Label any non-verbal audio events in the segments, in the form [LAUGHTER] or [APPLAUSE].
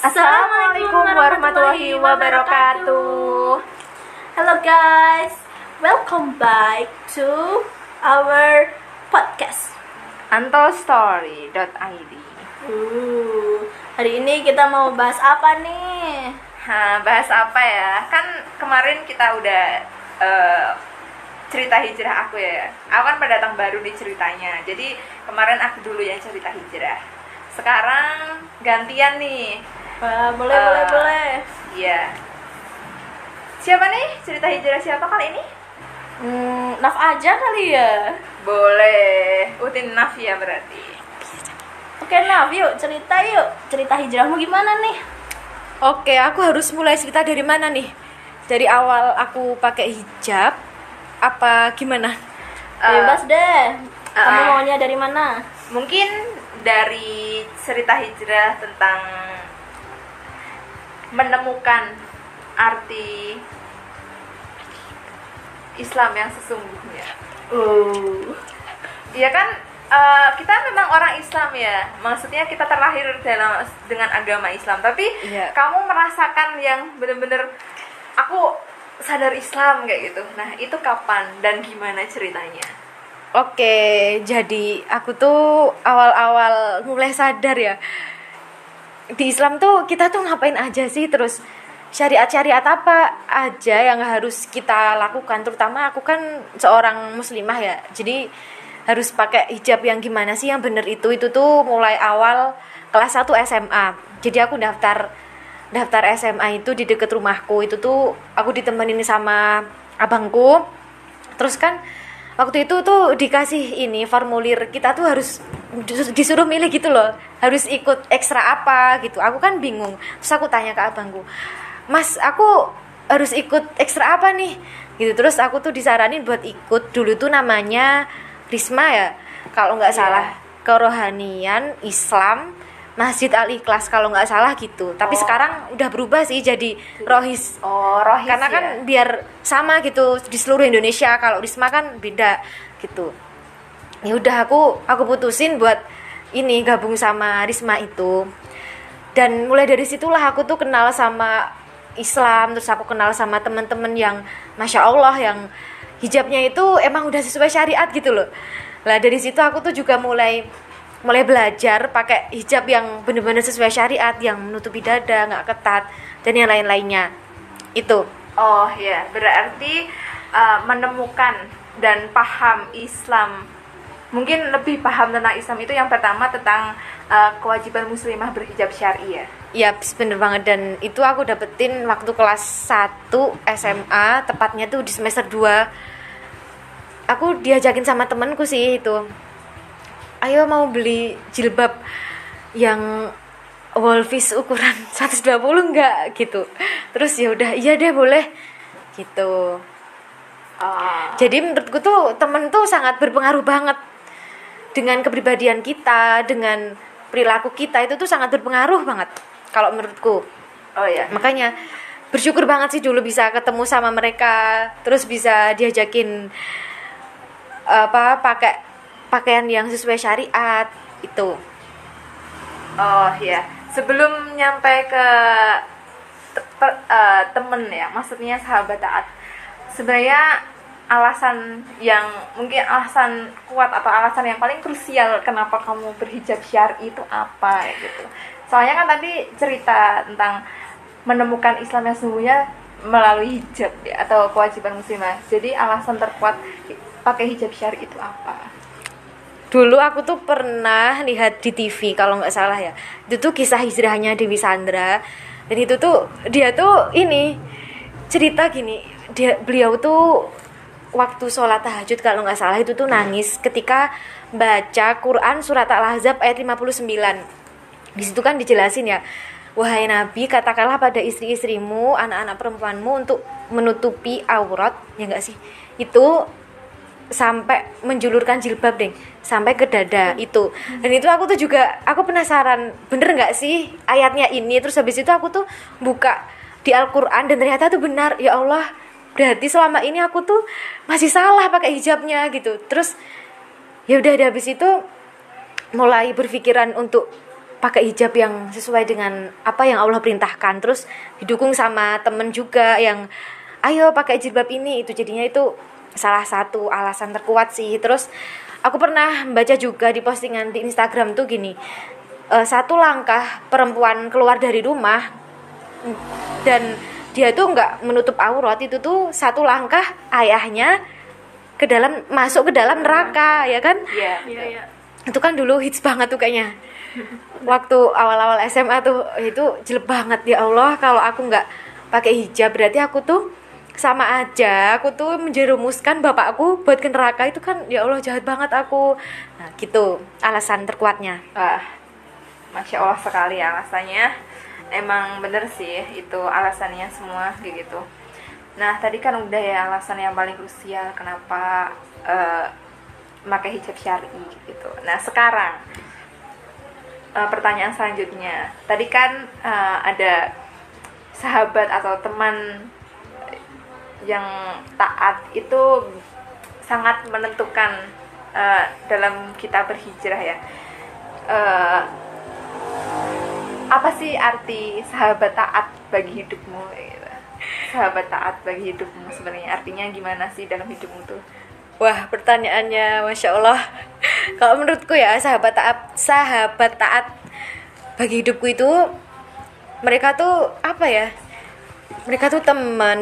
Assalamualaikum warahmatullahi wabarakatuh. Hello guys, welcome back to our podcast. Antostory.id Uh, hari ini kita mau bahas apa nih? Nah, bahas apa ya? Kan kemarin kita udah eh, cerita hijrah aku ya. Aku kan pendatang baru nih ceritanya. Jadi kemarin aku dulu yang cerita hijrah. Sekarang gantian nih. Wah, boleh, Eh, boleh, boleh. Iya. Siapa nih cerita hijrah siapa kali ini? Hmm, Naf aja kali ya. Boleh. Utin Nafia berarti. Oke Naf, yuk cerita yuk. Cerita hijrahmu gimana nih? Oke, aku harus mulai cerita dari mana nih? Dari awal aku pakai hijab apa gimana? Eh, Bebas deh. Kamu eh. maunya dari mana? mungkin dari cerita hijrah tentang menemukan arti Islam yang sesungguhnya. Uh, Iya kan eh, kita memang orang Islam ya. Maksudnya kita terlahir dalam dengan agama Islam, tapi Iya. kamu merasakan yang bener-bener aku sadar Islam kayak gitu. Nah, itu kapan dan gimana ceritanya? Oke, jadi aku tuh awal-awal mulai sadar ya. Di Islam tuh kita tuh ngapain aja sih terus syariat-syariat apa aja yang harus kita lakukan terutama aku kan seorang muslimah ya. Jadi harus pakai hijab yang gimana sih yang bener itu itu tuh mulai awal kelas 1 SMA. Jadi aku daftar daftar SMA itu di deket rumahku itu tuh aku ditemenin sama abangku. Terus kan waktu itu tuh dikasih ini formulir kita tuh harus disuruh milih gitu loh. Harus ikut ekstra apa gitu. Aku kan bingung. Terus aku tanya ke abangku mas aku harus ikut ekstra apa nih? Gitu. Terus aku tuh disaranin buat ikut. Dulu tuh namanya Risma ya kalau nggak Iya. salah. Kerohanian Islam Masjid Al Ikhlas kalau nggak salah gitu. Tapi Oh. sekarang udah berubah sih jadi Rohis. Oh, rohis karena ya? kan biar sama gitu di seluruh Indonesia. Kalau Risma kan beda gitu ya udah aku aku putusin buat ini gabung sama Risma itu. Dan mulai dari situlah aku tuh kenal sama Islam terus aku kenal sama teman-teman yang masya Allah yang hijabnya itu emang udah sesuai syariat gitu loh. Lah dari situ aku tuh juga mulai mulai belajar pakai hijab yang bener-bener sesuai syariat yang menutupi dada nggak ketat dan yang lain-lainnya. Itu. Oh ya, berarti uh, menemukan dan paham Islam. Mungkin lebih paham tentang Islam itu yang pertama tentang uh, kewajiban muslimah berhijab syar'i ya. Ya, bener banget dan itu aku dapetin waktu kelas 1 SMA, tepatnya tuh di semester 2. Aku diajakin sama temenku sih itu. Ayo mau beli jilbab yang Wolfish ukuran [LAUGHS] 120 enggak gitu. Terus ya udah, iya deh boleh gitu. Oh. Jadi menurutku tuh temen tuh sangat berpengaruh banget dengan kepribadian kita, dengan perilaku kita itu tuh sangat berpengaruh banget kalau menurutku. Oh ya. Makanya bersyukur banget sih dulu bisa ketemu sama mereka, terus bisa diajakin apa pakai pakaian yang sesuai syariat itu. Oh ya. Sebelum nyampe ke te- per- uh, temen ya, maksudnya sahabat taat. Sebenarnya alasan yang mungkin alasan kuat atau alasan yang paling krusial kenapa kamu berhijab syar'i itu apa gitu. Soalnya kan tadi cerita tentang menemukan Islam yang sesungguhnya melalui hijab ya, atau kewajiban muslimah. Jadi alasan terkuat pakai hijab syar'i itu apa? Dulu aku tuh pernah lihat di TV kalau nggak salah ya. Itu tuh kisah hijrahnya Dewi Sandra. Dan itu tuh dia tuh ini cerita gini, dia beliau tuh waktu sholat tahajud kalau nggak salah itu tuh nangis ketika baca Quran surat Al-Ahzab ayat 59. Di situ kan dijelasin ya, wahai Nabi katakanlah pada istri-istrimu, anak-anak perempuanmu untuk menutupi aurat, ya enggak sih? Itu sampai menjulurkan jilbab deh sampai ke dada itu dan itu aku tuh juga aku penasaran bener nggak sih ayatnya ini terus habis itu aku tuh buka di Al-Quran dan ternyata tuh benar ya Allah berarti selama ini aku tuh masih salah pakai hijabnya gitu. Terus ya udah dari habis itu mulai berpikiran untuk pakai hijab yang sesuai dengan apa yang Allah perintahkan. Terus didukung sama temen juga yang ayo pakai jilbab ini. Itu jadinya itu salah satu alasan terkuat sih. Terus aku pernah baca juga di postingan di Instagram tuh gini eh, satu langkah perempuan keluar dari rumah dan dia tuh nggak menutup aurat itu tuh satu langkah ayahnya ke dalam masuk ke dalam neraka ya kan Iya. Iya, iya. itu kan dulu hits banget tuh kayaknya waktu awal-awal SMA tuh itu jelek banget ya Allah kalau aku nggak pakai hijab berarti aku tuh sama aja aku tuh menjerumuskan bapakku buat ke neraka itu kan ya Allah jahat banget aku nah gitu alasan terkuatnya Wah, masya Allah sekali alasannya. Emang bener sih itu alasannya semua kayak gitu. Nah tadi kan udah ya alasan yang paling krusial kenapa eh, pakai hijab syari gitu. Nah sekarang eh, pertanyaan selanjutnya. Tadi kan eh, ada sahabat atau teman yang taat itu sangat menentukan eh, dalam kita berhijrah ya. Eh, apa sih arti sahabat taat bagi hidupmu? Sahabat taat bagi hidupmu sebenarnya. Artinya gimana sih dalam hidupmu tuh? Wah, pertanyaannya Masya Allah. [LAUGHS] Kalau menurutku ya, sahabat taat Sahabat taat Bagi hidupku itu Mereka tuh, apa ya? Mereka tuh teman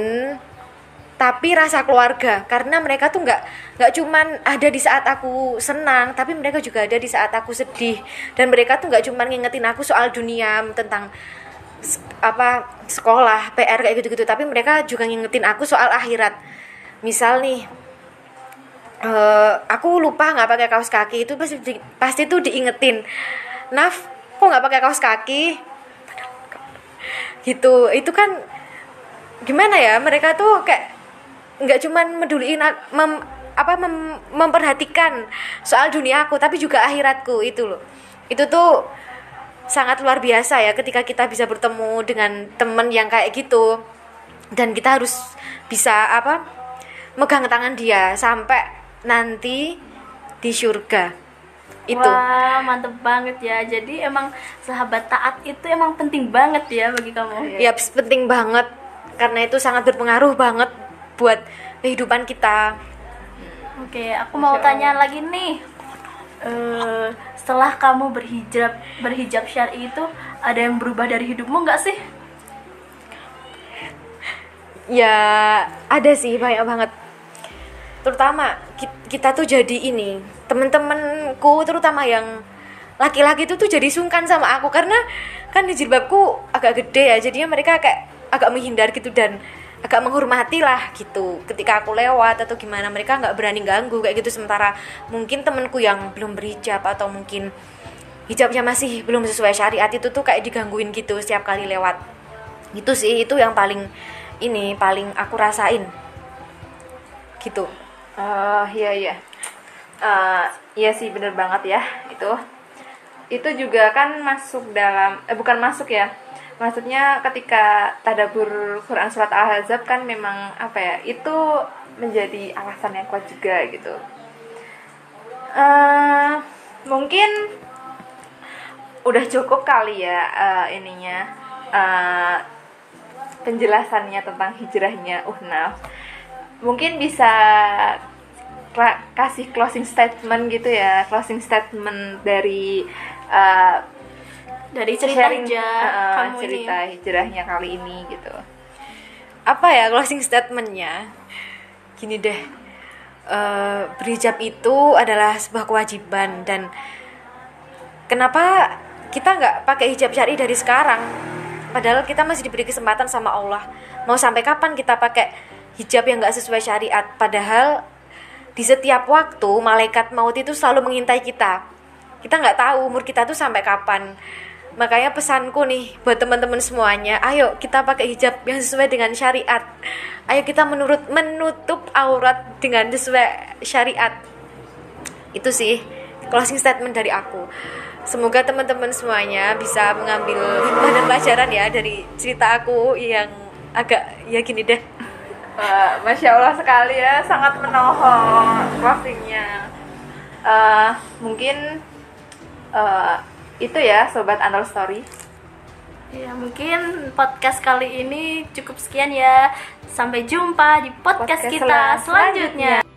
Tapi rasa keluarga Karena mereka tuh nggak nggak cuman ada di saat aku senang Tapi mereka juga ada di saat aku sedih. Dan mereka tuh nggak cuman ngingetin aku soal dunia Tentang apa sekolah, PR kayak gitu-gitu. Tapi mereka juga ngingetin aku soal akhirat. Misal nih eh aku lupa nggak pakai kaos kaki itu pasti di- pasti tuh diingetin Naf kok nggak pakai kaos kaki? Gitu. Itu kan gimana ya mereka tuh kayak nggak cuman meduliin mem, apa mem- memperhatikan soal dunia aku tapi juga akhiratku itu loh. Itu tuh sangat luar biasa ya ketika kita bisa bertemu dengan temen yang kayak gitu. Dan kita harus bisa apa megang tangan dia sampai nanti di surga. Itu. Wah, mantep banget ya. Jadi emang sahabat taat itu emang penting banget ya bagi kamu. ya penting banget. Karena itu sangat berpengaruh banget buat kehidupan kita. Oke, aku mau tanya lagi nih. Eh, setelah kamu berhijab berhijab syar'i itu ada yang berubah dari hidupmu nggak sih? ya ada sih banyak banget. Terutama ki- kita tuh jadi ini temen-temenku terutama yang laki-laki itu tuh jadi sungkan sama aku. Karena kan di jilbabku agak gede ya jadinya mereka kayak agak menghindar gitu. Dan agak menghormati lah gitu ketika aku lewat atau gimana mereka nggak berani ganggu kayak gitu sementara mungkin temenku yang belum berhijab atau mungkin hijabnya masih belum sesuai syariat itu tuh kayak digangguin gitu setiap kali lewat itu sih itu yang paling ini paling aku rasain gitu Oh iya iya. Eh, iya sih bener banget ya itu. Itu juga kan masuk dalam eh bukan masuk ya. Maksudnya ketika tadabur Quran surat Al-Ahzab kan memang apa ya? Itu menjadi alasan yang kuat juga gitu. Eh mungkin udah cukup kali ya eh, ininya eh, penjelasannya tentang hijrahnya Uhnaf mungkin bisa kasih closing statement gitu ya closing statement dari uh, Dari cerita sharing, hijab uh, kamu cerita ini. hijrahnya kali ini gitu. Apa ya closing statementnya? Gini deh eh, berhijab itu adalah sebuah kewajiban dan kenapa kita nggak pakai hijab syari dari sekarang? Padahal kita masih diberi kesempatan sama Allah. Mau sampai kapan kita pakai hijab yang nggak sesuai syariat? Padahal di setiap waktu malaikat maut itu selalu mengintai kita. Kita nggak tahu umur kita tuh sampai kapan makanya pesanku nih buat teman-teman semuanya ayo kita pakai hijab yang sesuai dengan syariat. Ayo kita menurut menutup aurat dengan sesuai syariat. Itu sih closing statement dari aku. Semoga teman-teman semuanya bisa mengambil hikmah dan pelajaran ya dari cerita aku yang agak ya gini deh. Masya Allah sekali ya sangat menohong closingnya. Eh, mungkin eh, itu ya sobat Andal Story. Ya, mungkin podcast kali ini cukup sekian ya. Sampai jumpa di podcast, Podcast kita selanjutnya. selanjutnya.